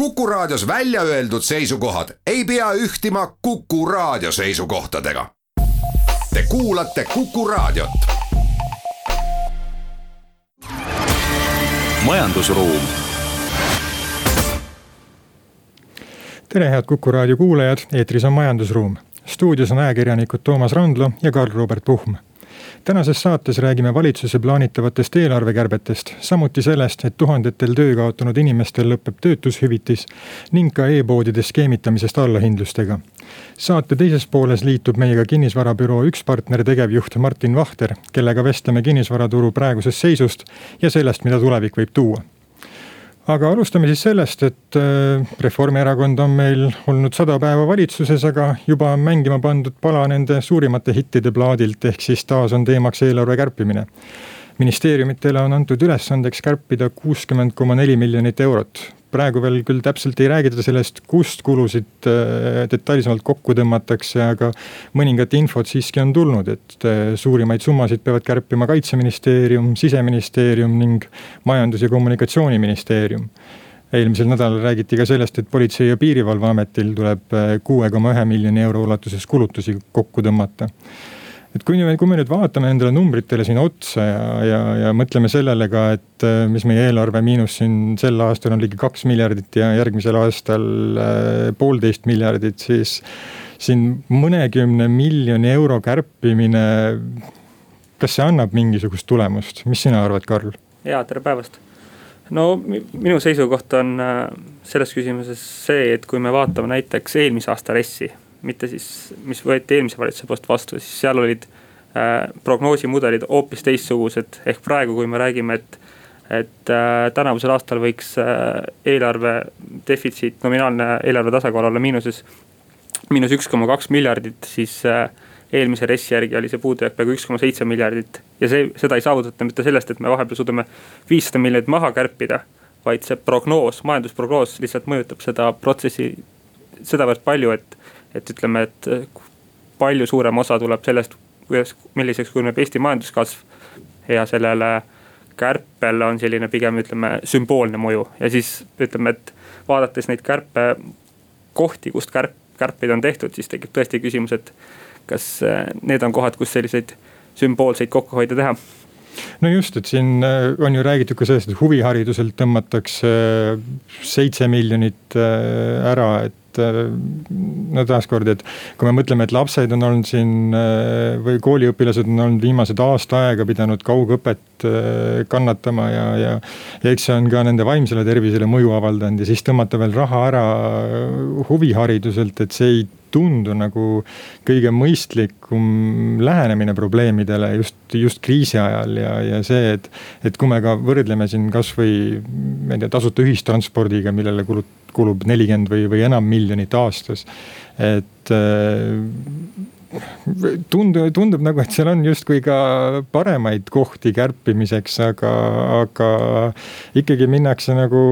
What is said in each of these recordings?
Kuku Raadios välja öeldud seisukohad ei pea ühtima Kuku Raadio seisukohtadega. Te kuulate Kuku Raadiot. majandusruum. tere, head Kuku Raadio kuulajad, eetris on Majandusruum. stuudios on ajakirjanikud Toomas Randlo ja Karl-Robert Puhm tänases saates räägime valitsuse plaanitavatest eelarvekärbetest, samuti sellest, et tuhandetel töö kaotanud inimestel lõpeb töötushüvitis ning ka e-poodide skeemitamisest allahindlustega. saate teises pooles liitub meiega kinnisvarabüroo üks partner, tegevjuht Martin Vahter, kellega vestleme kinnisvaraturu praegusest seisust ja sellest, mida tulevik võib tuua aga alustame siis sellest, et äh, Reformierakond on meil olnud sada päeva valitsuses, aga juba on mängima pandud pala nende suurimate hittide plaadilt, ehk siis taas on teemaks eelarve kärpimine. ministeeriumitele on antud ülesandeks kärpida kuuskümmend koma neli miljonit eurot praegu veel küll täpselt ei räägita sellest, kust kulusid äh, detailsemalt kokku tõmmatakse, aga mõningat infot siiski on tulnud, et äh, suurimaid summasid peavad kärpima kaitseministeerium, siseministeerium ning majandus- ja kommunikatsiooniministeerium. Eelmisel nädalal räägiti ka sellest, et Politsei- ja Piirivalveametil tuleb äh, kuue koma ühe miljoni euro ulatuses kulutusi kokku tõmmata et kui me, kui me nüüd vaatame endale numbritele siin otsa ja, ja, ja mõtleme sellele ka, et äh, mis meie eelarve miinus siin sel aastal on ligi kaks miljardit ja järgmisel aastal äh, poolteist miljardit, siis siin mõnekümne miljoni euro kärpimine. kas see annab mingisugust tulemust, mis sina arvad, Karl? ja tere päevast no minu seisukoht on äh, selles küsimuses see, et kui me vaatame näiteks eelmise aasta RES-i mitte siis, mis võeti eelmise valitsuse poolt vastu, siis seal olid äh, prognoosimudelid hoopis teistsugused. ehk praegu, kui me räägime, et, et äh, tänavusel aastal võiks äh, eelarve defitsiit, nominaalne eelarve tasakaal olla miinuses, miinus üks koma kaks miljardit, siis äh, eelmise RES-i järgi oli see puudujääk peaaegu üks koma seitse miljardit. ja see, seda ei saavutata mitte sellest, et me vahepeal suudame viissada miljonit maha kärpida, vaid see prognoos, majandusprognoos lihtsalt mõjutab seda protsessi sedavõrd palju, et et ütleme, et eh, palju suurem osa tuleb sellest, kuidas, milliseks kujuneb Eesti majanduskasv. ja sellele kärpel on selline pigem ütleme sümboolne mõju ja siis ütleme, et vaadates neid kärpekohti, kust kärp, kärpeid on tehtud, siis tekib tõesti küsimus, et kas eh, need on kohad, kus selliseid sümboolseid kokkuhoide teha no just, et siin eh, on ju räägitud ka sellest, et huvihariduselt tõmmatakse seitse miljonit ära, et et äh, no taaskord, et kui me mõtleme, et lapsed on olnud siin äh, või kooliõpilased on olnud viimased aasta aega pidanud kaugõpet äh, kannatama ja, ja. ja eks see on ka nende vaimsele tervisele mõju avaldanud ja siis tõmmata veel raha ära huvihariduselt, et see ei tundu nagu kõige mõistlikum lähenemine probleemidele just, just kriisi ajal ja, ja see, et. et kui me ka võrdleme siin kasvõi, ma ei tea, tasuta ühistranspordiga, millele kulut-, kulub nelikümmend või, või enam miljonit aastas. et tundub, tundub nagu, et seal on justkui ka paremaid kohti kärpimiseks, aga, aga ikkagi minnakse nagu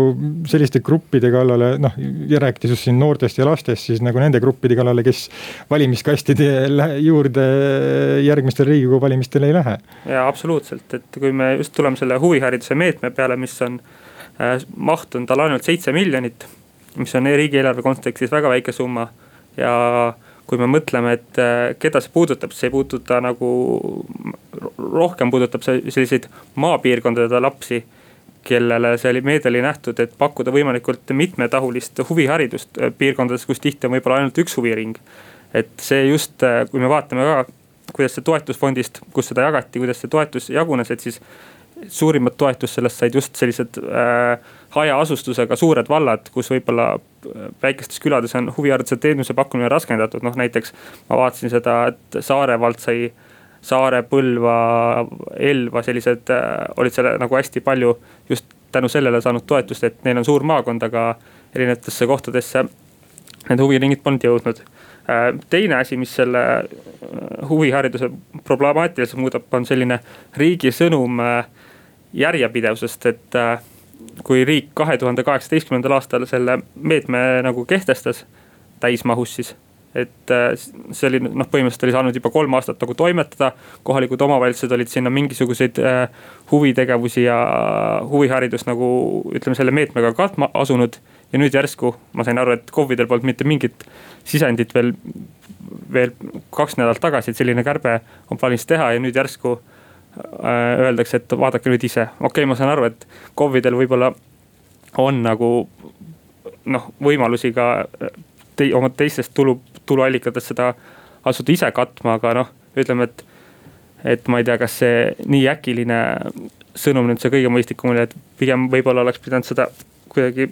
selliste gruppide kallale, noh ja rääkides just siin noortest ja lastest, siis nagu nende gruppide kallale, kes valimiskastide juurde järgmistel riigikogu valimistel ei lähe. ja absoluutselt, et kui me just tuleme selle huvihariduse meetme peale, mis on äh, maht on tal ainult seitse miljonit mis on riigieelarve kontekstis väga väike summa. ja kui me mõtleme, et äh, keda see puudutab, see ei puuduta nagu, rohkem puudutab see selliseid maapiirkondade lapsi kellele see meede oli nähtud, et pakkuda võimalikult mitmetahulist huviharidust äh, piirkondades, kus tihti on võib-olla ainult üks huviring. et see just, äh, kui me vaatame ka, kuidas see toetusfondist, kus seda jagati, kuidas see toetus jagunes, et siis suurimat toetust sellest said just sellised äh, hajaasustusega suured vallad, kus võib-olla äh, väikestes külades on huvihariduse teenuse pakkumine raskendatud, noh näiteks. ma vaatasin seda, et Saare vald sai, Saare, Põlva, Elva sellised äh, olid seal nagu hästi palju just tänu sellele saanud toetust, et neil on suur maakond, aga erinevatesse kohtadesse need huviringid polnud jõudnud äh, teine asi, mis selle huvihariduse problemaatiliseks muudab, on selline riigi sõnum järjepidevusest, et kui riik kahe tuhande kaheksateistkümnendal aastal selle meetme nagu kehtestas täismahus siis et äh, see oli noh, põhimõtteliselt oli saanud juba kolm aastat nagu toimetada. kohalikud omavalitsused olid sinna mingisuguseid äh, huvitegevusi ja huviharidust nagu ütleme selle meetmega katma asunud. ja nüüd järsku ma sain aru, et KOV-idel polnud mitte mingit sisendit veel, veel kaks nädalat tagasi, et selline kärbe on plaanis teha ja nüüd järsku äh, öeldakse, et vaadake nüüd ise. okei okay,, ma saan aru, et KOV-idel võib-olla on nagu noh, võimalusi ka te, oma teistest tulu, tuluallikatest seda asuda ise katma, aga noh, ütleme, et. et ma ei tea, kas see nii äkiline sõnum nüüd see kõige mõistlikum oli, et pigem võib-olla oleks pidanud seda kuidagi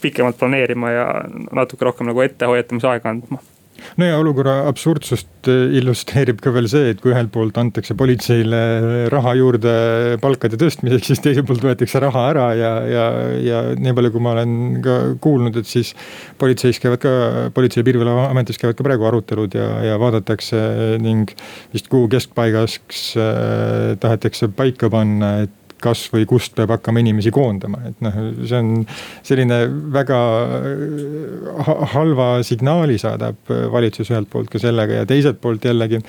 pikemalt planeerima ja natuke rohkem nagu ettehoiatamise aega andma no ja olukorra absurdsust eh, illustreerib ka veel see, et kui ühelt poolt antakse politseile raha juurde palkade tõstmiseks, siis teiselt poolt võetakse raha ära ja, ja, ja nii palju, kui ma olen ka kuulnud, et siis. politseis käivad ka, Politsei- ja Piirivalveametis käivad ka praegu arutelud ja, ja vaadatakse ning vist kuu keskpaigaks äh, tahetakse paika panna, et kas või kust peab hakkama inimesi koondama, et noh, see on selline väga äh, halva signaali saadab valitsus ühelt poolt ka sellega ja teiselt poolt jällegi.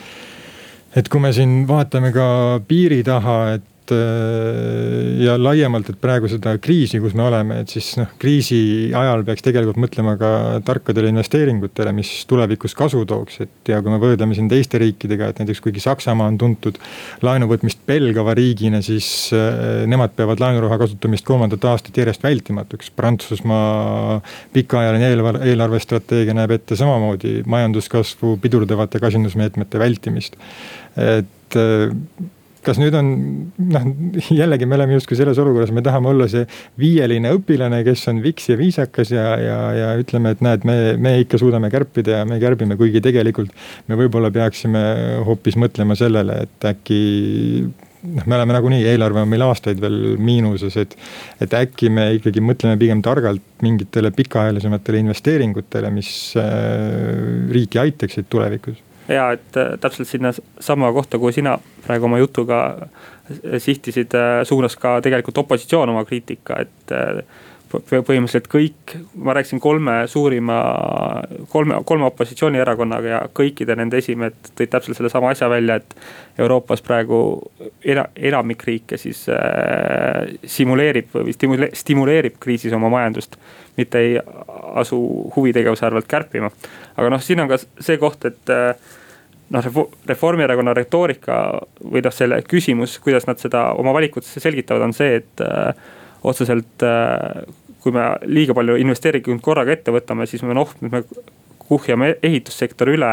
et kui me siin vaatame ka piiri taha, et et äh, ja laiemalt, et praegu seda kriisi, kus me oleme, et siis noh, kriisi ajal peaks tegelikult mõtlema ka tarkadele investeeringutele, mis tulevikus kasu tooks, et ja kui me võrdleme siin teiste riikidega, et näiteks kuigi Saksamaa on tuntud laenu võtmist pelgava riigina, siis äh, nemad peavad laenuraha kasutamist kolmandat aastat järjest vältimatuks. Prantsusmaa pikaajaline eelarve, eelarvestrateegia näeb ette samamoodi majanduskasvu pidurdavate kasinusmeetmete vältimist. et äh, kas nüüd on noh, jällegi me oleme justkui selles olukorras, me tahame olla see viieline õpilane, kes on viks ja viisakas ja, ja, ja ütleme, et näed, me, me ikka suudame kärpida ja me kärbime, kuigi tegelikult. me võib-olla peaksime hoopis mõtlema sellele, et äkki noh, me oleme nagunii, eelarve on meil aastaid veel miinuses, et. et äkki me ikkagi mõtleme pigem targalt mingitele pikaajalisematele investeeringutele, mis äh, riiki aitaksid tulevikus ja et äh, täpselt sinna sama kohta, kuhu sina praegu oma jutuga äh, sihtisid, äh, suunas ka tegelikult opositsioon oma kriitika, et põhimõtteliselt kõik, ma rääkisin kolme suurima, kolme, kolme opositsioonierakonnaga ja kõikide nende esimehed tõid täpselt sellesama asja välja, et. Euroopas praegu era, enamik riike siis äh, simuleerib või stimule, stimuleerib kriisis oma majandust. mitte ei asu huvitegevuse arvelt kärpima, aga noh, siin on ka see koht, et äh, noh, Reformierakonna retoorika või noh, selle küsimus, kuidas nad seda oma valikutesse selgitavad, on see, et äh, otseselt äh, kui me liiga palju investeeringuid korraga ette võtame, siis me noh, me kuhjame ehitussektori üle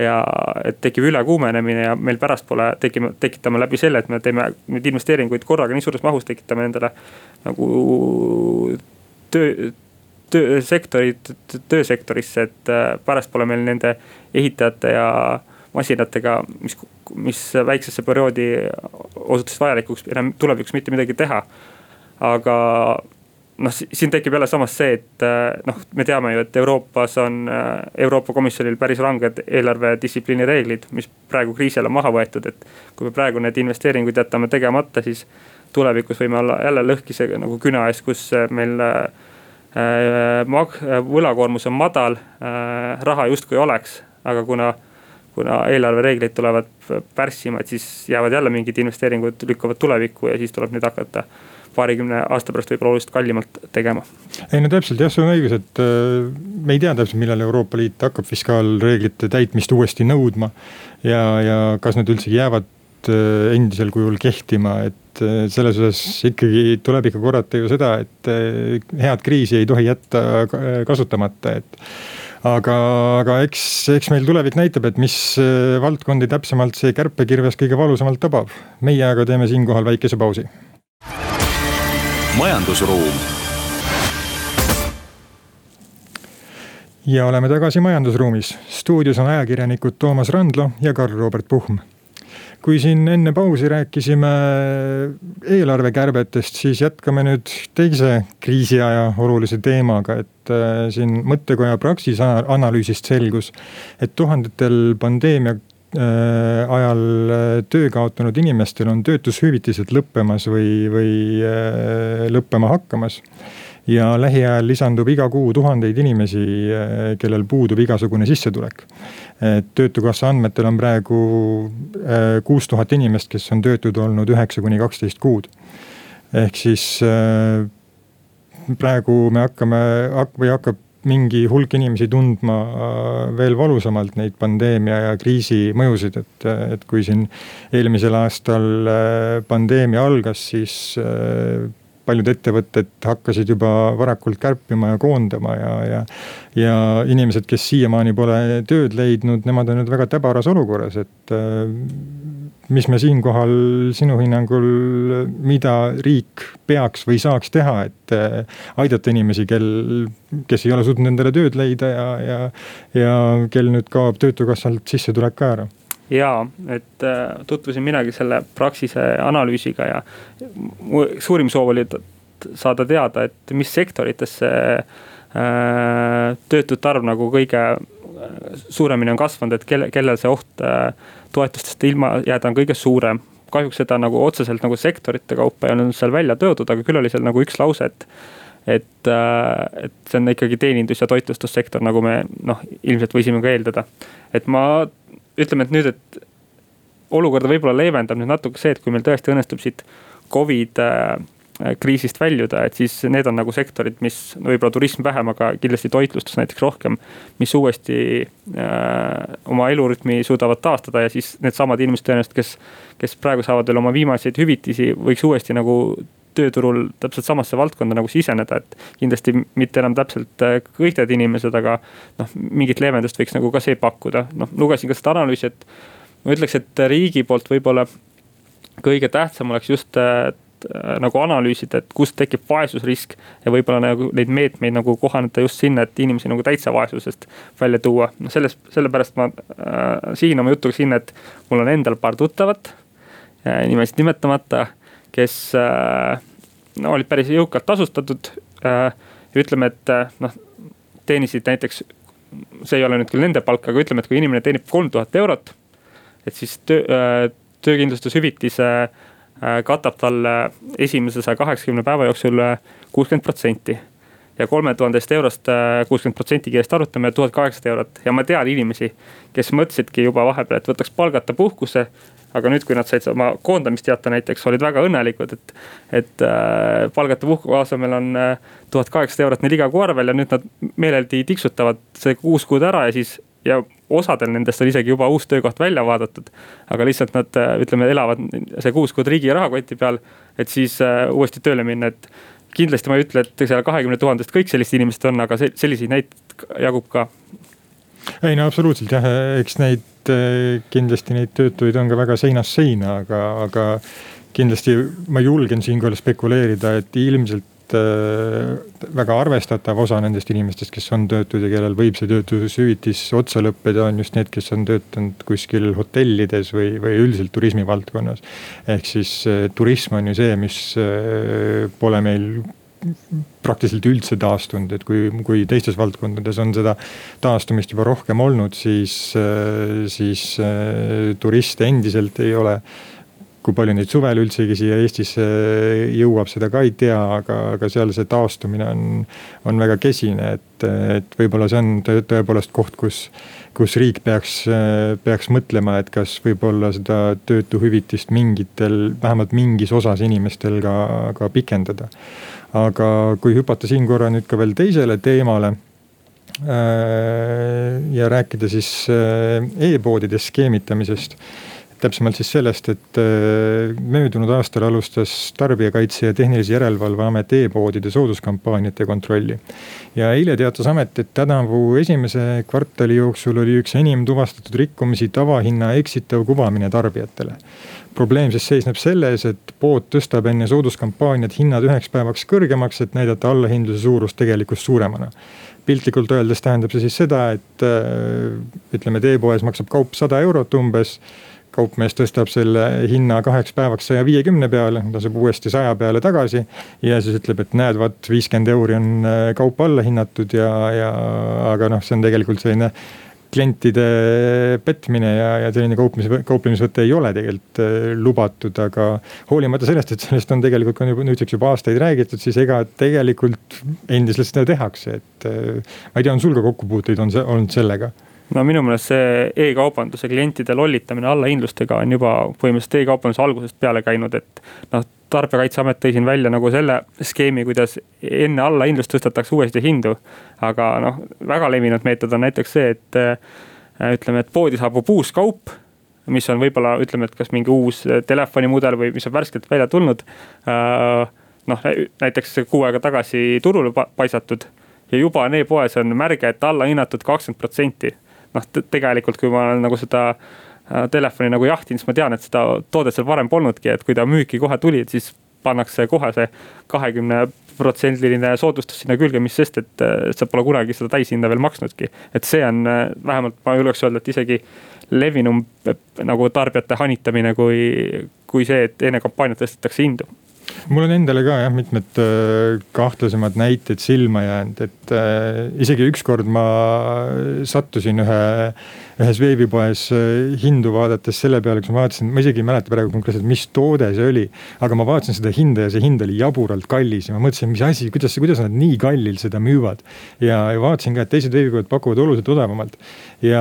ja et tekib ülekuumenemine ja meil pärast pole, tekime, tekitame läbi selle, et me teeme neid investeeringuid korraga nii suures mahus, tekitame endale nagu töö, töösektorid, töösektorisse, et äh, pärast pole meil nende ehitajate ja masinatega, mis, mis väiksesse perioodi osutusid vajalikuks enam tulevikus mitte midagi teha. aga noh, siin tekib jälle samas see, et noh, me teame ju, et Euroopas on Euroopa Komisjonil päris ranged eelarvedistsipliini reeglid, mis praegu kriisi ajal on maha võetud, et. kui me praegu need investeeringud jätame tegemata, siis tulevikus võime olla jälle lõhkise nagu küna ees, kus meil äh, mag-, võlakoormus on madal äh,, raha justkui oleks, aga kuna kuna eelarvereeglid tulevad pärssima, et siis jäävad jälle mingid investeeringud lükkuvad tulevikku ja siis tuleb nüüd hakata paarikümne aasta pärast võib-olla oluliselt kallimalt tegema. ei no täpselt jah, sul on õigus, et äh, me ei tea täpselt, millal Euroopa Liit hakkab fiskaalreeglite täitmist uuesti nõudma. ja, ja kas need üldsegi jäävad äh, endisel kujul kehtima, et äh, selles osas ikkagi tuleb ikka korrata ju seda, et head kriisi ei tohi jätta kasutamata, et aga, aga eks, eks meil tulevik näitab, et mis äh, valdkondi täpsemalt see kärpekirves kõige valusamalt tabab. meie aga teeme siinkohal väikese pausi. majandusruum ja oleme tagasi majandusruumis. stuudios on ajakirjanikud Toomas Randlo ja Karl-Robert Puhm kui siin enne pausi rääkisime eelarvekärbetest, siis jätkame nüüd teise kriisiaja olulise teemaga, et äh, siin mõttekoja Praxis analüüsist selgus, et tuhandetel pandeemia äh, ajal äh, töö kaotanud inimestel on töötushüvitised lõppemas või, või lõppema hakkamas ja lähiajal lisandub iga kuu tuhandeid inimesi, kellel puudub igasugune sissetulek. et töötukassa andmetel on praegu eh, kuus tuhat inimest, kes on töötud olnud üheksa kuni kaksteist kuud. ehk siis eh, praegu me hakkame või hakkab mingi hulk inimesi tundma äh, veel valusamalt neid pandeemia ja kriisi mõjusid, et, et kui siin eelmisel aastal äh, pandeemia algas, siis äh, paljud ettevõtted hakkasid juba varakult kärpima ja koondama ja, ja. ja inimesed, kes siiamaani pole tööd leidnud, nemad on nüüd väga täbaras olukorras, et mis me siinkohal sinu hinnangul, mida riik peaks või saaks teha, et äh, aidata inimesi, kel, kes ei ole suutnud endale tööd leida ja, ja, ja kel nüüd kaob töötukassalt sissetulek ka ära? Jaa, et äh, tutvusin minagi selle Praxise analüüsiga ja mu suurim soov oli saada teada, et mis sektorites see äh, töötute arv nagu kõige suuremini on kasvanud, et kelle, kellel see oht äh, toetustest ilma jääda on kõige suurem. kahjuks seda nagu otseselt nagu sektorite kaupa ei olnud seal välja toodud, aga küll oli seal nagu üks lause, et et, äh, et see on ikkagi teenindus- ja toitlustussektor, nagu me noh, ilmselt võisime ka eeldada. et ma ütleme, et nüüd, et olukorda võib-olla leevendab nüüd natuke see, et kui meil tõesti õnnestub siit Covid äh, kriisist väljuda, et siis need on nagu sektorid, mis võib-olla turism vähem, aga kindlasti toitlustus näiteks rohkem. mis uuesti äh, oma elurütmi suudavad taastada ja siis needsamad inimesed tõenäoliselt, kes, kes praegu saavad veel oma viimaseid hüvitisi, võiks uuesti nagu tööturul täpselt samasse valdkonda nagu siseneda, et kindlasti mitte enam täpselt äh, kõik need inimesed, aga noh, mingit leevendust võiks nagu ka see pakkuda, noh lugesin ka seda analüüsi, et ma ütleks, et riigi poolt võib-olla kõige tähtsam oleks just äh, äh, nagu analüüsida, et kust tekib vaesusrisk. ja võib-olla nagu neid meetmeid nagu kohaneda just sinna, et inimesi nagu täitsa vaesusest välja tuua. noh, selles, sellepärast ma äh, siin oma jutuga sinna, et mul on endal paar tuttavat äh,, nimesid nimetamata, kes äh, no, olid päris jõukalt tasustatud äh,. ütleme, et äh, noh, teenisid näiteks, see ei ole nüüd küll nende palk, aga ütleme, et kui inimene teenib kolm tuhat eurot, et siis töö töökindlustushüvitise katab talle esimese saja kaheksakümne päeva jooksul kuuskümmend protsenti. ja kolme tuhandest eurost kuuskümmend protsenti keelest arutame tuhat kaheksasada eurot ja ma tean inimesi, kes mõtlesidki juba vahepeal, et võtaks palgata puhkuse. Aga nüüd, kui nad said oma koondamisteate näiteks, olid väga õnnelikud, et, et äh, palgata puhkuse asemel on tuhat äh, kaheksasada eurot neil iga kuu arvel ja nüüd nad meeleldi tiksutavad see kuus kuud ära ja siis ja osadel nendest on isegi juba uus töökoht välja vaadatud. aga lihtsalt nad ütleme, elavad see kuus kuud riigi rahakoti peal, et siis äh, uuesti tööle minna, et kindlasti ma ei ütle, et seal kahekümne tuhandest kõik sellised inimesed on, aga selliseid näiteid jagub ka. Ei no absoluutselt jah, eks neid äh, kindlasti neid töötuid on ka väga seinast seina, aga, aga kindlasti ma julgen siinkohal spekuleerida, et ilmselt Äh, väga arvestatav osa nendest inimestest, kes on töötud ja kellel võib see töötushüvitis otsa lõppeda, on just need, kes on töötanud kuskil hotellides või, või üldiselt turismi valdkonnas. ehk siis äh, turism on ju see, mis pole meil praktiliselt üldse taastunud, et kui, kui teistes valdkondades on seda taastumist juba rohkem olnud, siis, siis turiste endiselt ei ole kui palju neid suvel üldsegi siia Eestisse jõuab, seda ka ei tea, aga, aga seal see taastumine on, on väga kesine, et, et võib-olla see on tõepoolest koht, kus, kus riik peaks, peaks mõtlema, et kas võib-olla seda töötuhüvitist mingitel, vähemalt mingis osas inimestel ka, ka pikendada. Aga kui hüpata siin korra nüüd ka veel teisele teemale äh, ja rääkida siis äh, e-poodides skeemitamisest täpsemalt siis sellest, et äh, möödunud aastal alustas Tarbijakaitse ja Tehnilise Järelevalve Amet e-poodide sooduskampaaniate kontrolli. ja eile teatas amet, et tänavu esimese kvartali jooksul oli üks enim tuvastatud rikkumisi tavahinna eksitav kuvamine tarbijatele. Probleem siis seisneb selles, et pood tõstab enne sooduskampaaniat hinnad üheks päevaks kõrgemaks, et näidata allahindluse suurust tegelikult suuremana piltlikult öeldes tähendab see siis seda, et äh, ütleme, et e-poes maksab kaup sada eurot umbes kaupmees tõstab selle hinna kaheks päevaks saja viiekümne peale, laseb uuesti saja peale tagasi. ja siis ütleb, et näed, vot viiskümmend euri on äh, kaup alla hinnatud ja, ja aga noh, see on tegelikult selline klientide petmine ja, ja selline kauplemis, kauplemisvõte ei ole tegelikult äh, lubatud, aga hoolimata sellest, et sellest on tegelikult ka nüüdseks juba aastaid räägitud, siis ega tegelikult endiselt seda tehakse, et äh, ma ei tea, on sul ka kokkupuuteid on olnud sellega? No minu meelest see e-kaubanduse klientide lollitamine allahindlustega on juba põhimõtteliselt e-kaubanduse algusest peale käinud, et noh tarbijakaitseamet tõi siin välja nagu selle skeemi, kuidas enne allahindlust tõstetakse uuesti hindu. aga noh, väga levinud meetod on näiteks see, et äh, ütleme, et poodi saabub uus kaup mis on võib-olla ütleme, et kas mingi uus telefonimudel või mis on värskelt välja tulnud. noh, näiteks kuu aega tagasi turule paisatud ja juba e-poes on märge, et alla hinnatud kakskümmend protsenti. noh, tegelikult, kui ma olen nagu seda Äh, telefoni nagu jahtinud, siis ma tean, et seda toodet seal varem polnudki, et kui ta müüki kohe tuli, et siis pannakse kohe see kahekümne protsendiline soodustus sinna külge, mis sest, et äh, sa pole kunagi seda täishinda veel maksnudki. et see on äh, vähemalt ma julgeks öelda, et isegi levinum nagu tarbijate hanitamine, kui, kui see, et enne kampaaniat tõstetakse hindu mul on endale ka jah, mitmed kahtlasemad näited silma jäänud, et äh, isegi ükskord ma sattusin ühe ühes veebipoes äh, hindu vaadates selle peale, kus ma vaatasin, ma isegi ei mäleta praegu konkreetselt, mis toode see oli. aga ma vaatasin seda hinda ja see hind oli jaburalt kallis ja ma mõtlesin, mis asi, kuidas, kuidas nad nii kallil seda müüvad. ja, vaatasin ka, et teised veebipoed pakuvad oluliselt odavamalt. ja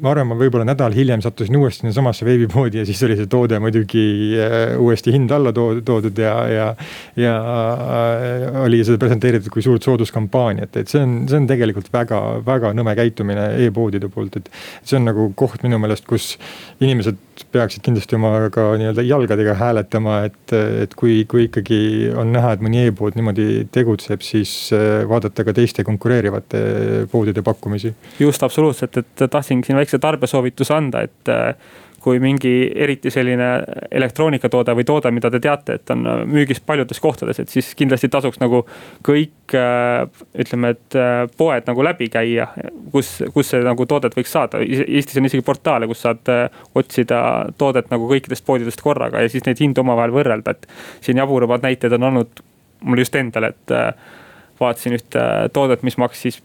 ma arvan, ma võib-olla nädal hiljem sattusin uuesti sinnasamasse veebipoodi ja siis oli see toode muidugi äh, uuesti hind alla toodud ja, ja. ja äh, oli seda presenteeritud kui suurt sooduskampaaniat, et see on, see on tegelikult väga, väga nõme käitumine e-poodide poolt, et see on nagu koht minu meelest, kus inimesed peaksid kindlasti oma ka nii-öelda jalgadega hääletama, et, et kui, kui ikkagi on näha, et mõni e-pood niimoodi tegutseb, siis äh, vaadata ka teiste konkureerivate poodide pakkumisi. just absoluutselt, et tahtsingi siin väikse tarbijasoovituse anda, et äh, kui mingi eriti selline elektroonikatoode või toode, mida te teate, et on müügis paljudes kohtades, et siis kindlasti tasuks nagu kõik äh, ütleme, et äh, poed nagu läbi käia, kus, kus see nagu toodet võiks saada. Eestis on isegi portaale, kus saad äh, otsida toodet nagu kõikidest poodidest korraga ja siis neid hindu omavahel võrrelda, et siin jaburamad näited on olnud mul just endal, et vaatasin ühte toodet, mis maksis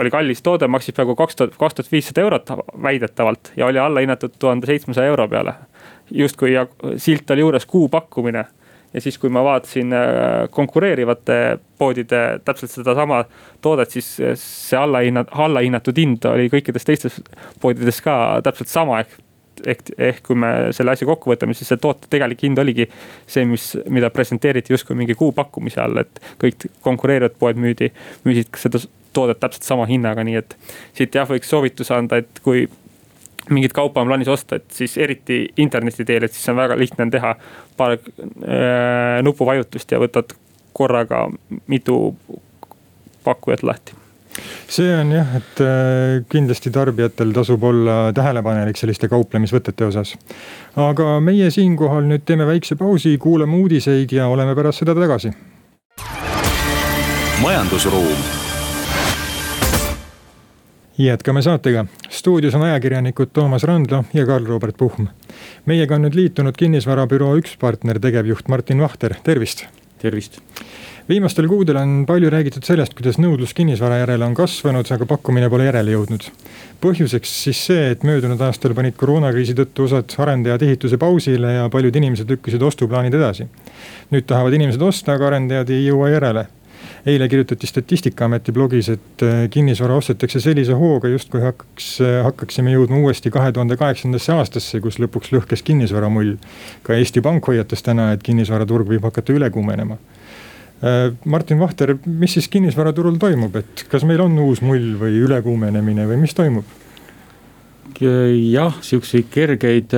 oli kallis toode, maksis peaaegu kaks tuhat, kaks tuhat viissada eurot väidetavalt ja oli alla hinnatud tuhande seitsmesaja euro peale. justkui silt oli juures kuu pakkumine ja siis, kui ma vaatasin äh, konkureerivate poodide täpselt sedasama toodet, siis see allahinna, allahinnatud hind oli kõikides teistes poodides ka täpselt sama ehk ehk, ehk kui me selle asja kokku võtame, siis see toote tegelik hind oligi see, mis, mida presenteeriti justkui mingi kuupakkumise all, et kõik konkureerivad poed müüdi, müüsid seda toodet täpselt sama hinnaga, nii et siit jah, võiks soovituse anda, et kui mingit kaupa on plaanis osta, et siis eriti interneti teel, et siis on väga lihtne on teha paar äh, nupuvajutust ja võtad korraga mitu pakkujat lahti see on jah, et äh, kindlasti tarbijatel tasub olla tähelepanelik selliste kauplemisvõtete osas. aga meie siinkohal nüüd teeme väikse pausi, kuulame uudiseid ja oleme pärast seda tagasi. majandusruum jätkame saatega. stuudios on ajakirjanikud Toomas Randlo ja Karl-Robert Puhm. meiega on nüüd liitunud kinnisvarabüroo üks partner, tegevjuht Martin Vahter, tervist. tervist. viimastel kuudel on palju räägitud sellest, kuidas nõudlus kinnisvara järele on kasvanud, aga pakkumine pole järele jõudnud. põhjuseks siis see, et möödunud aastal panid koroonakriisi tõttu osad arendajad ehituse pausile ja paljud inimesed lükkasid ostuplaanid edasi. nüüd tahavad inimesed osta, aga arendajad ei jõua järele eile kirjutati Statistikaameti blogis, et äh, kinnisvara ostetakse sellise hooga, justkui hakkaks, äh, hakkaksime jõudma uuesti kahe tuhande kaheksandasse aastasse, kus lõpuks lõhkes kinnisvaramull. ka Eesti Pank hoiatas täna, et kinnisvaraturg võib hakata üle kuumenema. Äh, Martin Vahter, mis siis kinnisvaraturul toimub, et kas meil on uus mull või ülekuumenemine või mis toimub? jah, siukseid kergeid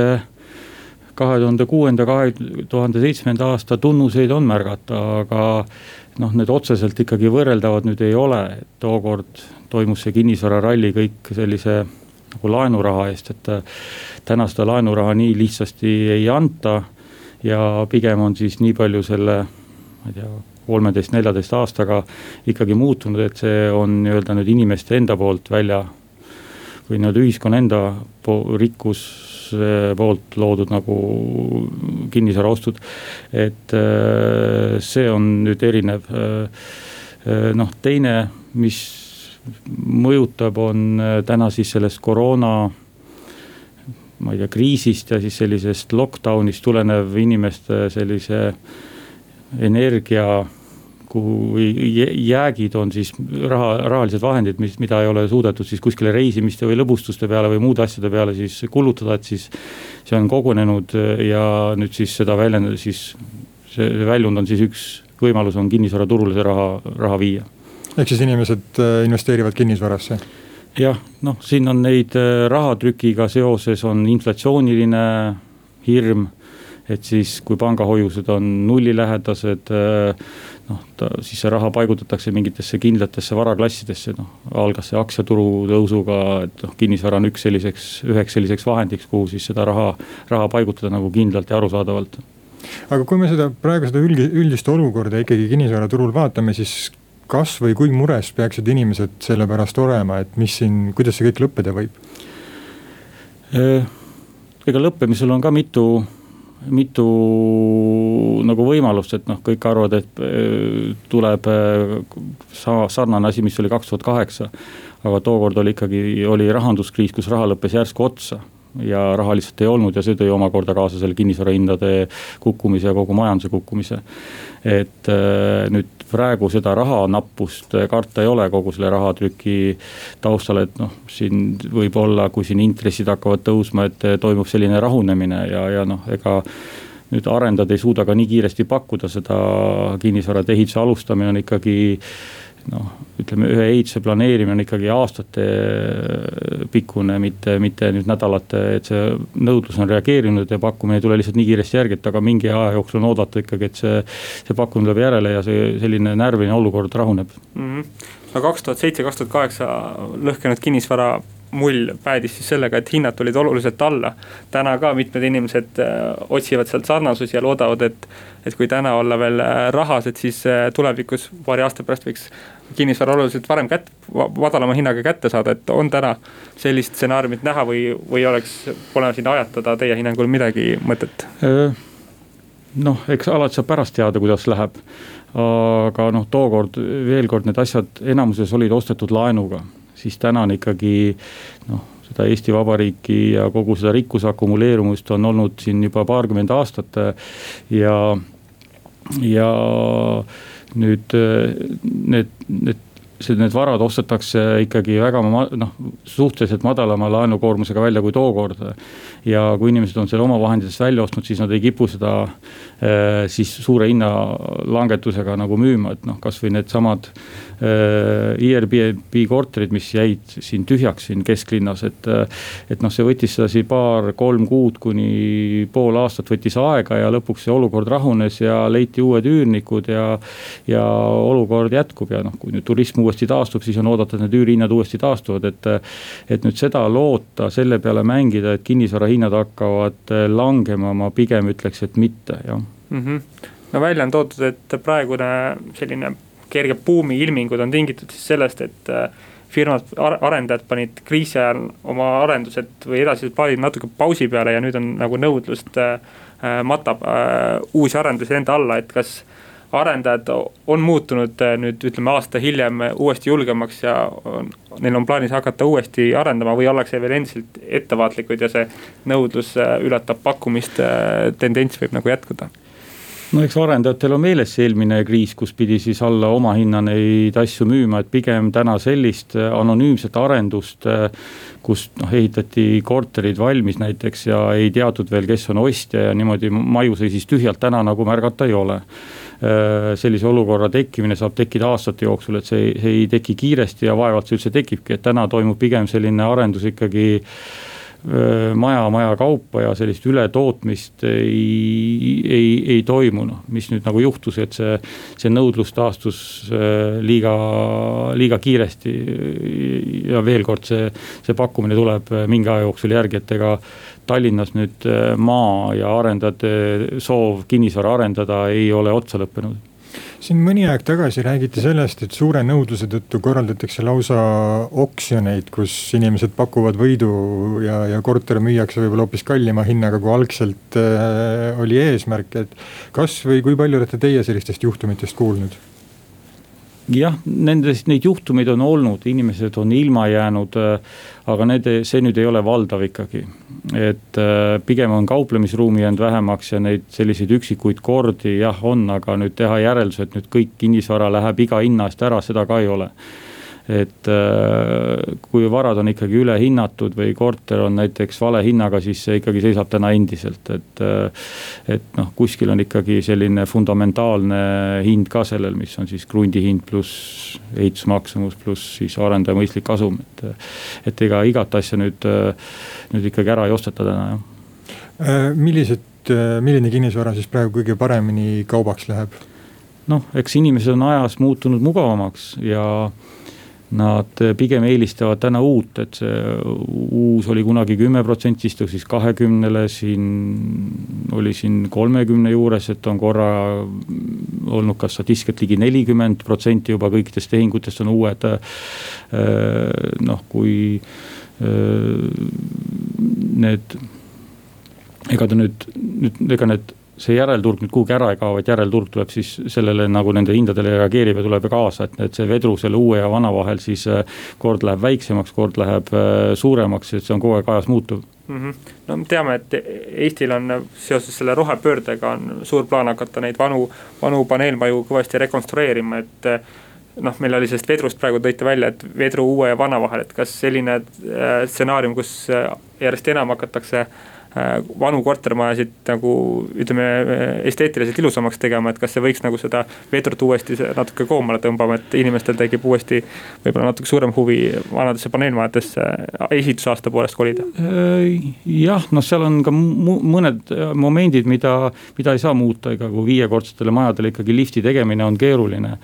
kahe tuhande kuuenda, kahe tuhande seitsmenda aasta tunnuseid on märgata, aga noh, need otseselt ikkagi võrreldavad nüüd ei ole, et tookord toimus see kinnisvararalli kõik sellise nagu laenuraha eest, et äh, täna seda laenuraha nii lihtsasti ei anta. ja pigem on siis nii palju selle, ma ei tea, kolmeteist, neljateist aastaga ikkagi muutunud, et see on nii-öelda nüüd inimeste enda poolt välja või nii-öelda ühiskonna enda rikkus poolt loodud nagu kinnisvaraostud. et äh, see on nüüd erinev. Äh, äh, noh, teine, mis mõjutab, on täna siis sellest koroona ma ei tea, kriisist ja siis sellisest lockdown'ist tulenev inimeste sellise energia kuhu jäägid on siis raha, rahalised vahendid, mis, mida ei ole suudetud siis kuskile reisimiste või lõbustuste peale või muude asjade peale siis kulutada, et siis. see on kogunenud ja nüüd siis seda väljendada siis see väljund on siis üks võimalus on kinnisvaraturule see raha, raha viia. ehk siis inimesed äh, investeerivad kinnisvarasse? jah, noh, siin on neid äh, rahatrükiga seoses on inflatsiooniline hirm et siis, kui pangahoiused on nullilähedased, äh, noh, siis see raha paigutatakse mingitesse kindlatesse varaklassidesse, noh. algas see aktsiaturu tõusuga, et noh, kinnisvara on üks selliseks, üheks selliseks vahendiks, kuhu siis seda raha, raha paigutada nagu kindlalt ja arusaadavalt. aga kui me seda praegu seda üldi, üldist olukorda ikkagi kinnisvaraturul vaatame, siis kas või kui mures peaksid inimesed selle pärast olema, et mis siin, kuidas see kõik lõppeda võib? Äh, ega lõppemisel on ka mitu mitu nagu võimalust, et noh, kõik arvavad, et äh, tuleb äh, sama sarnane asi, mis oli kaks tuhat kaheksa. aga tookord oli ikkagi, oli rahanduskriis, kus raha lõppes järsku otsa ja raha lihtsalt ei olnud ja see tõi omakorda kaasa selle kinnisvarahindade kukkumise ja kogu majanduse kukkumise. et äh, nüüd praegu seda rahanappust karta ei ole kogu selle rahatrüki taustal, et noh, siin võib-olla, kui siin intressid hakkavad tõusma, et toimub selline rahunemine ja, ja noh, ega nüüd arendajad ei suuda ka nii kiiresti pakkuda seda kinnisvarade ehituse alustamine on ikkagi noh, ütleme ühe ehituse planeerimine on ikkagi aastate pikkune, mitte, mitte nüüd nädalate, et see nõudlus on reageerinud ja pakkumine ei tule lihtsalt nii kiiresti järgi, et aga mingi aja jooksul on oodata ikkagi, et see. see pakkumine tuleb järele ja see selline närviline olukord rahuneb mm. -hmm. no kaks tuhat seitse, kaks tuhat kaheksa lõhkenud kinnisvara mull päädis siis sellega, et hinnad tulid oluliselt alla. täna ka mitmed inimesed äh, otsivad sealt sarnasusi ja loodavad, et, et kui täna olla veel äh, rahas, et siis äh, tulevikus paari aasta pärast võiks kinnisvara oluliselt varem kätte, madalama hinnaga kätte saada, et on täna sellist stsenaariumit näha või, või oleks, pole siin ajatada teie hinnangul midagi mõtet? noh, eks alati saab pärast teada, kuidas läheb. aga noh, tookord veel kord need asjad enamuses olid ostetud laenuga, siis täna on ikkagi noh seda Eesti Vabariiki ja kogu seda rikkuse akumuleerumist on olnud siin juba paarkümmend aastat ja, ja nüüd need, need see, need varad ostetakse ikkagi väga noh, suhteliselt madalama laenukoormusega välja kui tookord. ja kui inimesed on selle omavahenditest välja ostnud, siis nad ei kipu seda eh, siis suure hinnalangetusega nagu müüma, et noh, kasvõi needsamad Airbnb korterid, mis jäid siin tühjaks siin kesklinnas, et. et noh, see võttis sedasi paar-kolm kuud kuni pool aastat võttis aega ja lõpuks see olukord rahunes ja leiti uued üürnikud ja. ja olukord jätkub ja noh, kui nüüd turism uuesti taastub, siis on oodata, et need üürihinnad uuesti taastuvad, et. et nüüd seda loota, selle peale mängida, et kinnisvarahinnad hakkavad langema, ma pigem ütleks, et mitte, jah mm. -hmm. no välja on toodud, et praegune selline kerge buumi ilmingud on tingitud siis sellest, et äh, firmad, arendajad panid kriisi ajal oma arendused või edasised plaanid natuke pausi peale ja nüüd on nagu nõudlust äh, äh matab uusi arendusi enda alla, et kas arendajad on muutunud nüüd ütleme aasta hiljem uuesti julgemaks ja on, neil on plaanis hakata uuesti arendama või ollakse veel endiselt ettevaatlikud ja see nõudlus ületab pakkumist, tendents võib nagu jätkuda no eks arendajatel on meeles see eelmine kriis, kus pidi siis alla omahinna neid asju müüma, et pigem täna sellist anonüümset arendust. kus noh, ehitati korterid valmis näiteks ja ei teatud veel, kes on ostja ja niimoodi maju seisis tühjalt, täna nagu märgata ei ole Äh, sellise olukorra tekkimine saab tekkida aastate jooksul, et see, see ei teki kiiresti ja vaevalt see üldse tekibki, et täna toimub pigem selline arendus ikkagi äh, maja, maja kaupa ja sellist ületootmist ei, ei, ei toimu, noh, mis nüüd nagu juhtus, et see. see nõudlus taastus liiga, liiga kiiresti. ja veel kord, see, see pakkumine tuleb mingi aja jooksul järgi, et ega Tallinnas nüüd maa ja arendajate soov kinnisvara arendada ei ole otsa lõppenud siin mõni aeg tagasi räägiti sellest, et suure nõudluse tõttu korraldatakse lausa oksjoneid, kus inimesed pakuvad võidu ja, ja korter müüakse võib-olla hoopis kallima hinnaga, kui algselt äh, oli eesmärk, et. kas või kui palju olete teie sellistest juhtumitest kuulnud? Jah, nendest, neid juhtumeid on olnud, inimesed on ilma jäänud. Äh, aga need, see nüüd ei ole valdav ikkagi. et äh, pigem on kauplemisruumi jäänud vähemaks ja neid selliseid üksikuid kordi jah, on, aga nüüd teha järeldus, et nüüd kõik kinnisvara läheb iga hinna eest ära, seda ka ei ole et kui varad on ikkagi ülehinnatud või korter on näiteks vale hinnaga, siis see ikkagi seisab täna endiselt, et. et noh, kuskil on ikkagi selline fundamentaalne hind ka sellel, mis on siis krundi hind pluss ehitusmaksumus pluss siis arendaja mõistlik kasum, et. et ega igat asja nüüd, nüüd ikkagi ära ei osteta täna jah Äh, millised, äh, milline kinnisvara siis praegu kõige paremini kaubaks läheb? noh, eks inimesed on ajas muutunud mugavamaks ja nad pigem eelistavad täna uut, et see uus oli kunagi kümme protsenti, siis tõusis kahekümnele, siin oli siin kolmekümne juures, et on korra olnud ka statistikat ligi nelikümmend protsenti juba kõikidest tehingutest on uued. Äh, noh, kui need ega ta nüüd, nüüd ega need see järelturg nüüd kuhugi ära ei kao, vaid järelturg tuleb siis sellele nagu nende hindadele reageerib ja tuleb kaasa, et, et see vedru selle uue ja vana vahel siis äh, kord läheb väiksemaks, kord läheb äh, suuremaks, et see on kogu aeg ajas muutuv mm. -hmm. no me teame, et Eestil on seoses selle rohepöördega on suur plaan hakata neid vanu, vanu paneelmaju kõvasti rekonstrueerima, et äh, noh, meil oli sellest vedrust praegu tõite välja, et vedru uue ja vana vahel, et kas selline stsenaarium, kus järjest enam hakatakse äh, Äh, vanu kortermajasid nagu ütleme esteetiliselt ilusamaks tegema, et kas see võiks nagu seda vedrut uuesti natuke koomale tõmbama, et inimestel tekib uuesti võib-olla natuke suurem huvi vanadesse paneelmajadesse ehitusaasta poolest kolida? Äh, jah, noh, seal on ka mõned momendid, mida, mida ei saa muuta, ega kui viiekordsetele majadele ikkagi lifti tegemine on keeruline.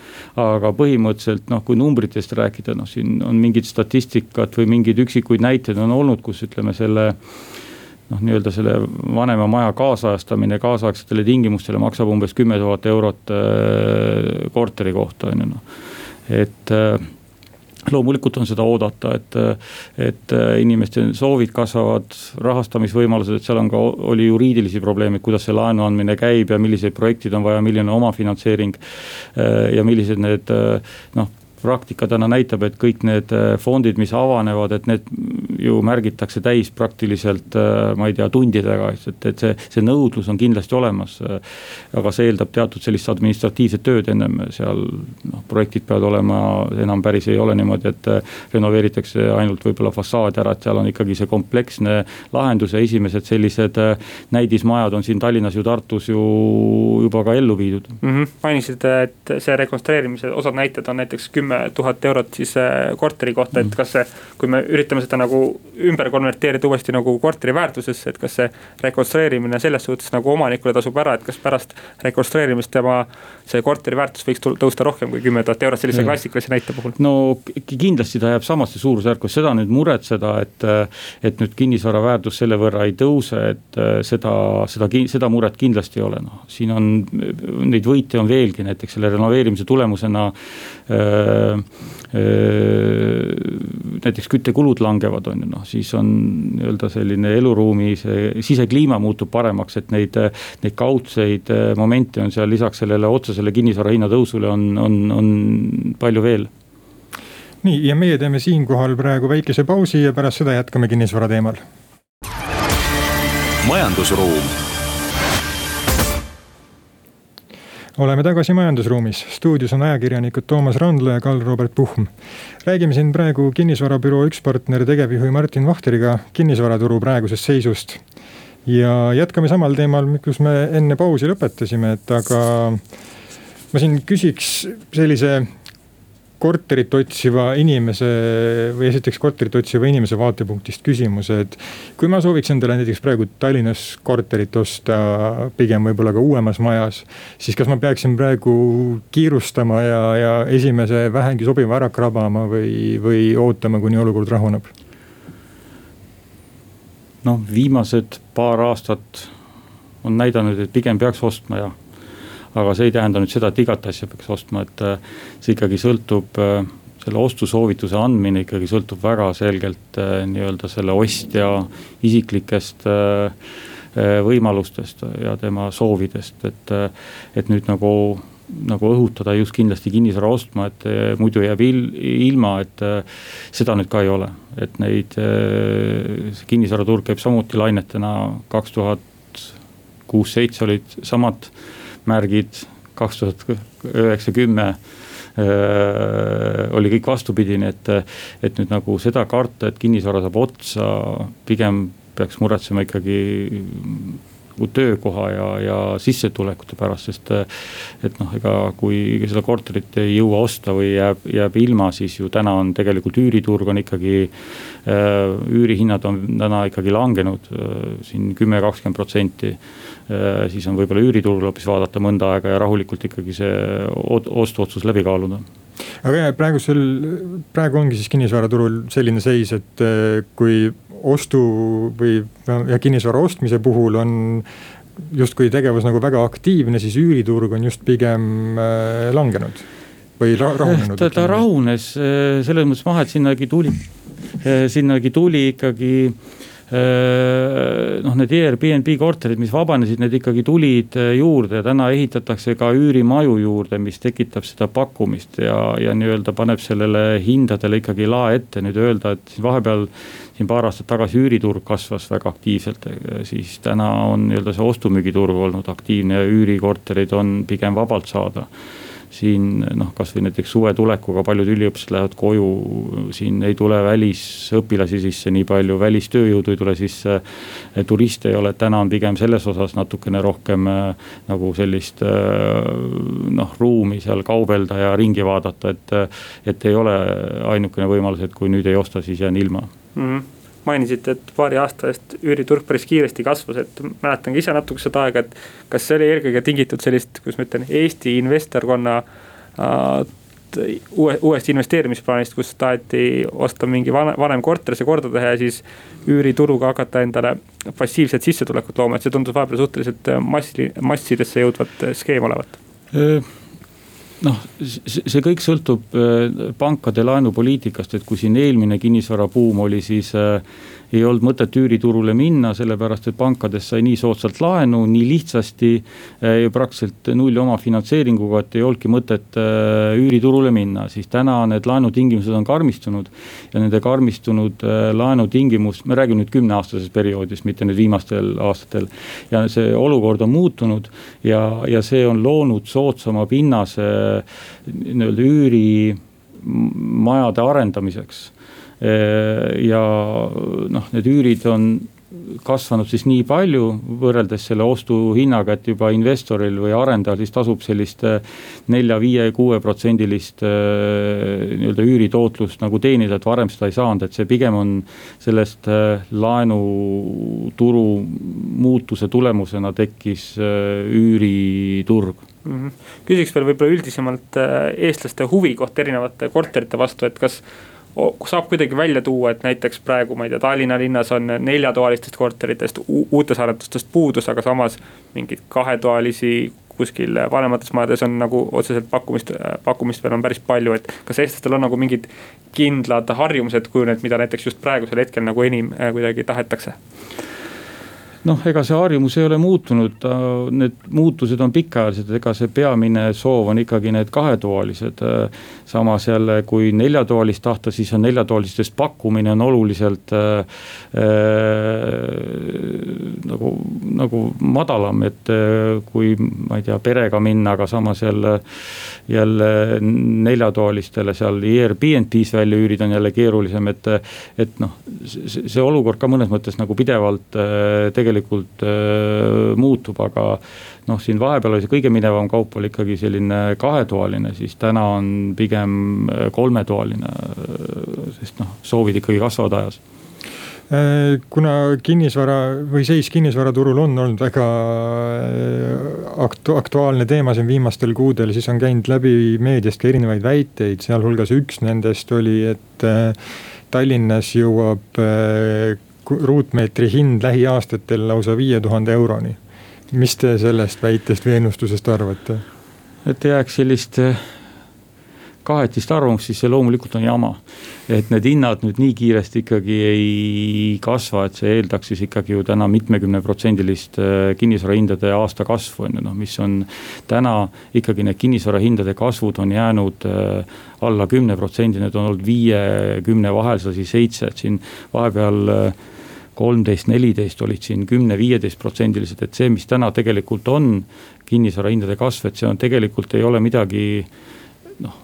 aga põhimõtteliselt noh, kui numbritest rääkida, noh siin on mingid statistikat või mingeid üksikuid näiteid on olnud, kus ütleme selle noh, nii-öelda selle vanema maja kaasajastamine kaasaegsetele tingimustele maksab umbes kümme tuhat eurot äh, korteri kohta on ju noh, et äh, loomulikult on seda oodata, et, et äh, inimeste soovid kasvavad, rahastamisvõimalused, et seal on ka, oli juriidilisi probleeme, kuidas see laenu andmine käib ja millised projektid on vaja, milline omafinantseering. ja millised need noh, praktika täna näitab, et kõik need äh, fondid, mis avanevad, et need ju märgitakse täis praktiliselt, äh, ma ei tea, tundidega, et, et see, see nõudlus on kindlasti olemas. aga see eeldab teatud sellist administratiivset tööd ennem seal noh, projektid peavad olema, enam päris ei ole niimoodi, et äh, renoveeritakse ainult võib-olla fassaad ära, et seal on ikkagi see kompleksne lahendus ja esimesed sellised näidismajad on siin Tallinnas ju Tartus ju juba ka ellu viidud mm. -hmm. mainisid, et see rekonstrueerimise osad näited on näiteks kümme kümme tuhat eurot siis äh, korteri kohta, et mm. kas see, kui me üritame seda nagu ümber konverteerida uuesti nagu korteri väärtusesse, et kas see rekonstrueerimine selles suhtes nagu omanikule tasub ära, et kas pärast rekonstrueerimist tema see korteri väärtus võiks tõusta rohkem kui kümme tuhat eurot sellise klassikalise näite puhul? no kindlasti ta jääb samasse suurusjärku, seda nüüd muretseda, et, et nüüd kinnisvara väärtus selle võrra ei tõuse, et seda, seda, seda muret kindlasti ei ole, noh, siin on neid võite on veelgi, näiteks selle renoveerimise tulemusena öö, näiteks küttekulud langevad, on ju noh, siis on nii-öelda selline eluruumi see sisekliima muutub paremaks, et neid, neid kaudseid momente on seal lisaks sellele otsesele kinnisvara hinna tõusule on, on, on palju veel nii, ja meie teeme siinkohal praegu väikese pausi ja pärast seda jätkame kinnisvara teemal. majandusruum oleme tagasi majandusruumis, stuudios on ajakirjanikud Toomas Randla ja Karl-Robert Puhm. räägime siin praegu kinnisvarabüroo üks partner, tegevjuhi Martin Vahteriga kinnisvaraturu praegusest seisust. ja jätkame samal teemal, kus me enne pausi lõpetasime, et aga ma siin küsiks sellise korterit otsiva inimese või esiteks korterit otsiva inimese vaatepunktist küsimuse, et. kui ma sooviks endale näiteks praegu Tallinnas korterit osta, pigem võib-olla ka uuemas majas. siis kas ma peaksin praegu kiirustama ja, ja esimese vähegi sobiva ära krabama või, või ootama, kuni olukord rahuneb? noh, viimased paar aastat on näidanud, et pigem peaks ostma ja aga see ei tähenda nüüd seda, et igat asja peaks ostma, et äh, see ikkagi sõltub äh, selle ostusoovituse andmine ikkagi sõltub väga selgelt äh, nii-öelda selle ostja isiklikest võimalustest ja tema soovidest, et, et nüüd nagu nagu õhutada just kindlasti kinnisvara ostma, et muidu jääb il, ilma, et seda nüüd ka ei ole. et neid, see kinnisvaraturg käib samuti lainetena, kaks tuhat kuus, seitse olid samad märgid, kaks tuhat üheksa, kümme oli kõik vastupidine, et, et nüüd nagu seda karta, et kinnisvara saab otsa, pigem peaks muretsema ikkagi nagu töökoha ja, ja sissetulekute pärast, sest. et noh, ega kui seda korterit ei jõua osta või jääb, jääb ilma, siis ju täna on tegelikult üüriturg on ikkagi äh,. üürihinnad on täna ikkagi langenud äh, siin kümme, kakskümmend protsenti äh,. Siis on võib-olla üüriturul hoopis vaadata mõnda aega ja rahulikult ikkagi see ostuotsus läbi kaaluda aga praegusel, praegu ongi siis kinnisvaraturul selline seis, et äh, kui ostu või ja kinnisvara ostmise puhul on justkui tegevus nagu väga aktiivne, siis üüriturg on just pigem äh, langenud või rahunenud? ta, ta rahunes äh, selles mõttes maha, et sinnagi tuli, äh, sinnagi tuli ikkagi noh, need Airbnb korterid, mis vabanesid, need ikkagi tulid juurde ja täna ehitatakse ka üürimaju juurde, mis tekitab seda pakkumist ja, ja nii-öelda paneb sellele hindadele ikkagi lae ette, nüüd öelda, et vahepeal siin paar aastat tagasi üüriturg kasvas väga aktiivselt, siis täna on nii-öelda see ostu-müügiturg olnud aktiivne ja üürikorterid on pigem vabalt saada siin noh, kasvõi näiteks suve tulekuga paljud üliõpilased lähevad koju, siin ei tule välisõpilasi sisse nii palju, välistööjõudu ei tule sisse. turiste ei ole, täna on pigem selles osas natukene rohkem äh, nagu sellist äh, noh, ruumi seal kaubelda ja ringi vaadata, et. et ei ole ainukene võimalus, et kui nüüd ei osta, siis jään ilma mm. -hmm mainisite, et paari aasta eest üüriturg päris kiiresti kasvas, et mäletan ka ise natuke seda aega, et. kas see oli eelkõige tingitud sellist, kuidas ma ütlen, Eesti investorkonna äh, uue, uuest investeerimisplaanist, kus taheti osta mingi vanem, vanem korter, see korda teha ja siis üürituruga hakata endale passiivset sissetulekut looma, et see tundus vahepeal suhteliselt massi, massidesse jõudvat skeem olevat noh, see kõik sõltub äh, pankade laenupoliitikast, et kui siin eelmine kinnisvarabuum oli, siis äh, ei olnud mõtet üüriturule minna, sellepärast et pankadest sai nii soodsalt laenu, nii lihtsasti. Eh, praktiliselt null omafinantseeringuga, et ei olnudki mõtet eh, üüriturule minna, siis täna need laenutingimused on karmistunud. ja nende karmistunud eh, laenutingimust, me räägime nüüd kümneaastasest perioodist, mitte nüüd viimastel aastatel. ja see olukord on muutunud ja, ja see on loonud soodsama pinnase nii-öelda üürimajade arendamiseks ja noh, need üürid on kasvanud siis nii palju võrreldes selle ostuhinnaga, et juba investoril või arendajal siis tasub sellist äh, nelja, viie, kuue protsendilist äh, nii-öelda üüritootlust nagu teenida, et varem seda ei saanud, et see pigem on sellest laenuturu muutuse tulemusena tekkis üüriturg mm. -hmm. küsiks veel võib-olla üldisemalt eestlaste huvi kohta erinevate korterite vastu, et kas saab kuidagi välja tuua, et näiteks praegu, ma ei tea, Tallinna linnas on neljatoalistest korteritest uutes arendustest puudus, aga samas mingeid kahetoalisi kuskil vanemates majades on nagu otseselt pakkumist, pakkumist veel on päris palju, et kas eestlastel on nagu mingid kindlad harjumused kujunenud, mida näiteks just praegusel hetkel nagu enim äh, kuidagi tahetakse? Noh, ega see harjumus ei ole muutunud, need muutused on pikaajalised, ega see peamine soov on ikkagi need kahetoalised. samas jälle, kui neljatoalist tahta, siis on neljatoalistest pakkumine on oluliselt äh, nagu, nagu madalam, et äh, kui ma ei tea, perega minna, aga samas jälle. jälle neljatoalistele seal Airbnb-s välja üürida on jälle keerulisem, et, et noh, see, olukord ka mõnes mõttes nagu pidevalt äh, tegelikult tegelikult äh, muutub, aga noh, siin vahepeal oli see kõige minevam kaup oli ikkagi selline kahetoaline, siis täna on pigem äh, kolmetoaline. Äh, sest noh, soovid ikkagi kasvavad ajas kuna kinnisvara või seis kinnisvaraturul on olnud väga aktu-, aktuaalne teema siin viimastel kuudel, siis on käinud läbi meediast ka erinevaid väiteid, sealhulgas üks nendest oli, et Tallinnas jõuab ruutmeetri hind lähiaastatel lausa viie tuhande euroni. mis te sellest väitest või ennustusest arvate? et jääks sellist eh, kahetist arvamust, siis see loomulikult on jama. et need hinnad nüüd nii kiiresti ikkagi ei kasva, et see eeldaks siis ikkagi ju täna mitmekümneprotsendilist eh, kinnisvarahindade aasta kasvu on ju noh, mis on. täna ikkagi need kinnisvarahindade kasvud on jäänud eh, alla kümne protsendi, need on olnud viie, kümne vahel, see oli seitse, et siin vahepeal kolmteist, neliteist olid siin kümne, viieteist protsendilised, et see, mis täna tegelikult on kinnisvara hindade kasv, et see on tegelikult ei ole midagi noh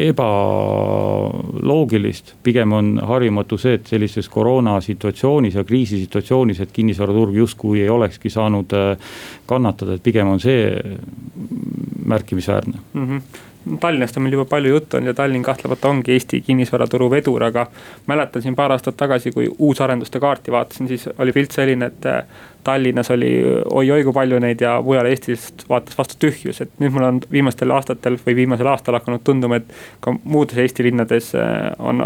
ebaloogilist, pigem on harjumatu see, et sellises koroonasituatsioonis ja kriisisituatsioonis, et kinnisvaraturg justkui ei olekski saanud äh, kannatada, et pigem on see märkimisväärne mm. -hmm Tallinnast on meil juba palju juttu olnud ja Tallinn kahtlemata ongi Eesti kinnisvaraturu vedur, aga mäletan siin paar aastat tagasi, kui uusarenduste kaarti vaatasin, siis oli pilt selline, et äh, Tallinnas oli oi-oi kui palju neid ja mujal Eestis vaatas vastu tühjus, et nüüd mul on viimastel aastatel või viimasel aastal hakanud tunduma, et ka muudes Eesti linnades äh, on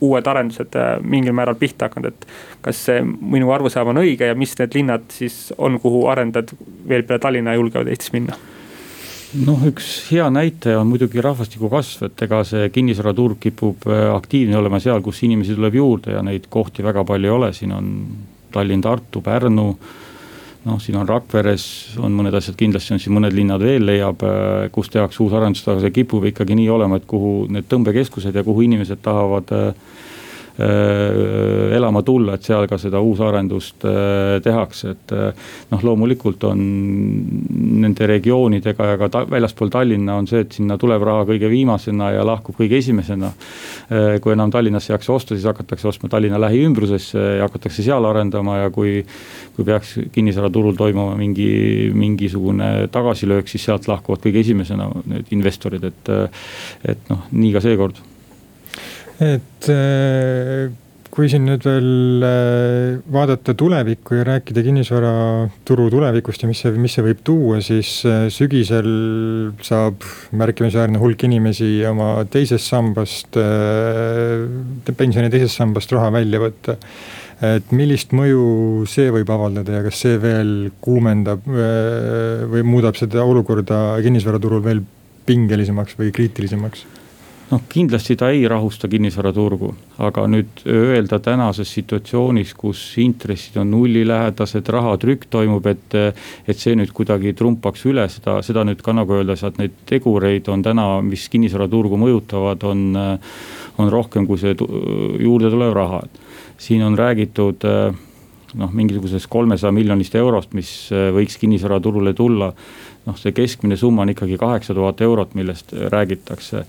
uued arendused äh, mingil määral pihta hakanud, et. kas see minu arusaam on õige ja mis need linnad siis on, kuhu arendajad veel peale Tallinna julgevad Eestis minna? Noh, üks hea näitaja on muidugi rahvastiku kasv, et ega see kinnisvaraturg kipub äh, aktiivne olema seal, kus inimesi tuleb juurde ja neid kohti väga palju ei ole, siin on Tallinn, Tartu, Pärnu. noh, siin on Rakveres on mõned asjad, kindlasti on siin mõned linnad veel leiab, äh, kus tehakse uus arendus, aga see kipub ikkagi nii olema, et kuhu need tõmbekeskused ja kuhu inimesed tahavad äh, elama tulla, et seal ka seda uusarendust äh, tehakse, et äh, noh, loomulikult on nende regioonidega ja ka ta, väljaspool Tallinna on see, et sinna tuleb raha kõige viimasena ja lahkub kõige esimesena. kui enam Tallinnasse ei jaksa osta, siis hakatakse ostma Tallinna lähiümbrusesse ja hakatakse seal arendama ja kui, kui peaks kinnisvaraturul toimuma mingi, mingisugune tagasilöök, siis sealt lahkuvad kõige esimesena need investorid, et, et noh, nii ka seekord et äh, kui siin nüüd veel äh, vaadata tulevikku ja rääkida kinnisvaraturu tulevikust ja mis see, mis see võib tuua, siis äh, sügisel saab märkimisväärne hulk inimesi oma teisest sambast, pensioni teisest sambast raha välja võtta. et millist mõju see võib avaldada ja kas see veel kuumendab või muudab seda olukorda kinnisvaraturul veel pingelisemaks või kriitilisemaks? Noh, kindlasti ta ei rahusta kinnisvaraturgu, aga nüüd öelda tänases situatsioonis, kus intressid on nullilähedased, rahatrükk toimub, et. et see nüüd kuidagi trumpaks üle seda, seda nüüd ka nagu öelda, et neid tegureid on täna, mis kinnisvaraturgu mõjutavad, on. on rohkem kui see juurde tulev raha, siin on räägitud noh, mingisugusest kolmesaja miljonist eurost, mis võiks kinnisvaraturule tulla noh, see keskmine summa on ikkagi kaheksa tuhat eurot, millest räägitakse.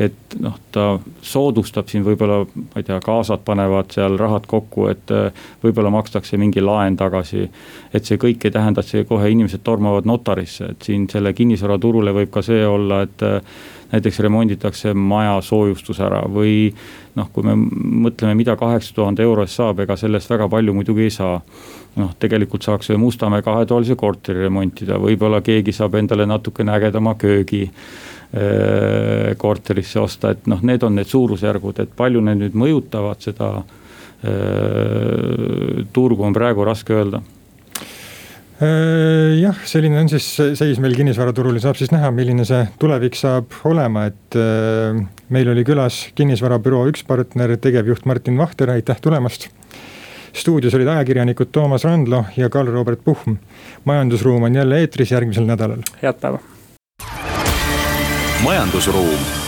et noh, ta soodustab siin võib-olla, ma ei tea, kaasad panevad seal rahad kokku, et äh, võib-olla makstakse mingi laen tagasi. et see kõik ei tähenda, et see kohe inimesed tormavad notarisse, et siin selle kinnisvaraturule võib ka see olla, et äh, näiteks remonditakse maja soojustus ära või noh, kui me mõtleme, mida kaheksa tuhande euro eest saab, ega sellest väga palju muidugi ei saa. Noh, tegelikult saaks Mustamäe kahetoalise korteri remontida, võib-olla keegi saab endale natukene ägedama köögi äh, korterisse osta, et noh, need on need suurusjärgud, et palju need nüüd mõjutavad seda äh, turgu on praegu raske öelda jah, selline on siis seis meil kinnisvaraturul ja saab siis näha, milline see tulevik saab olema, et meil oli külas kinnisvarabüroo üks partner, tegevjuht Martin Vahter, aitäh tulemast stuudios olid ajakirjanikud Toomas Randlo ja Karl-Robert Puhm. majandusruum on jälle eetris järgmisel nädalal. head päeva. majandusruum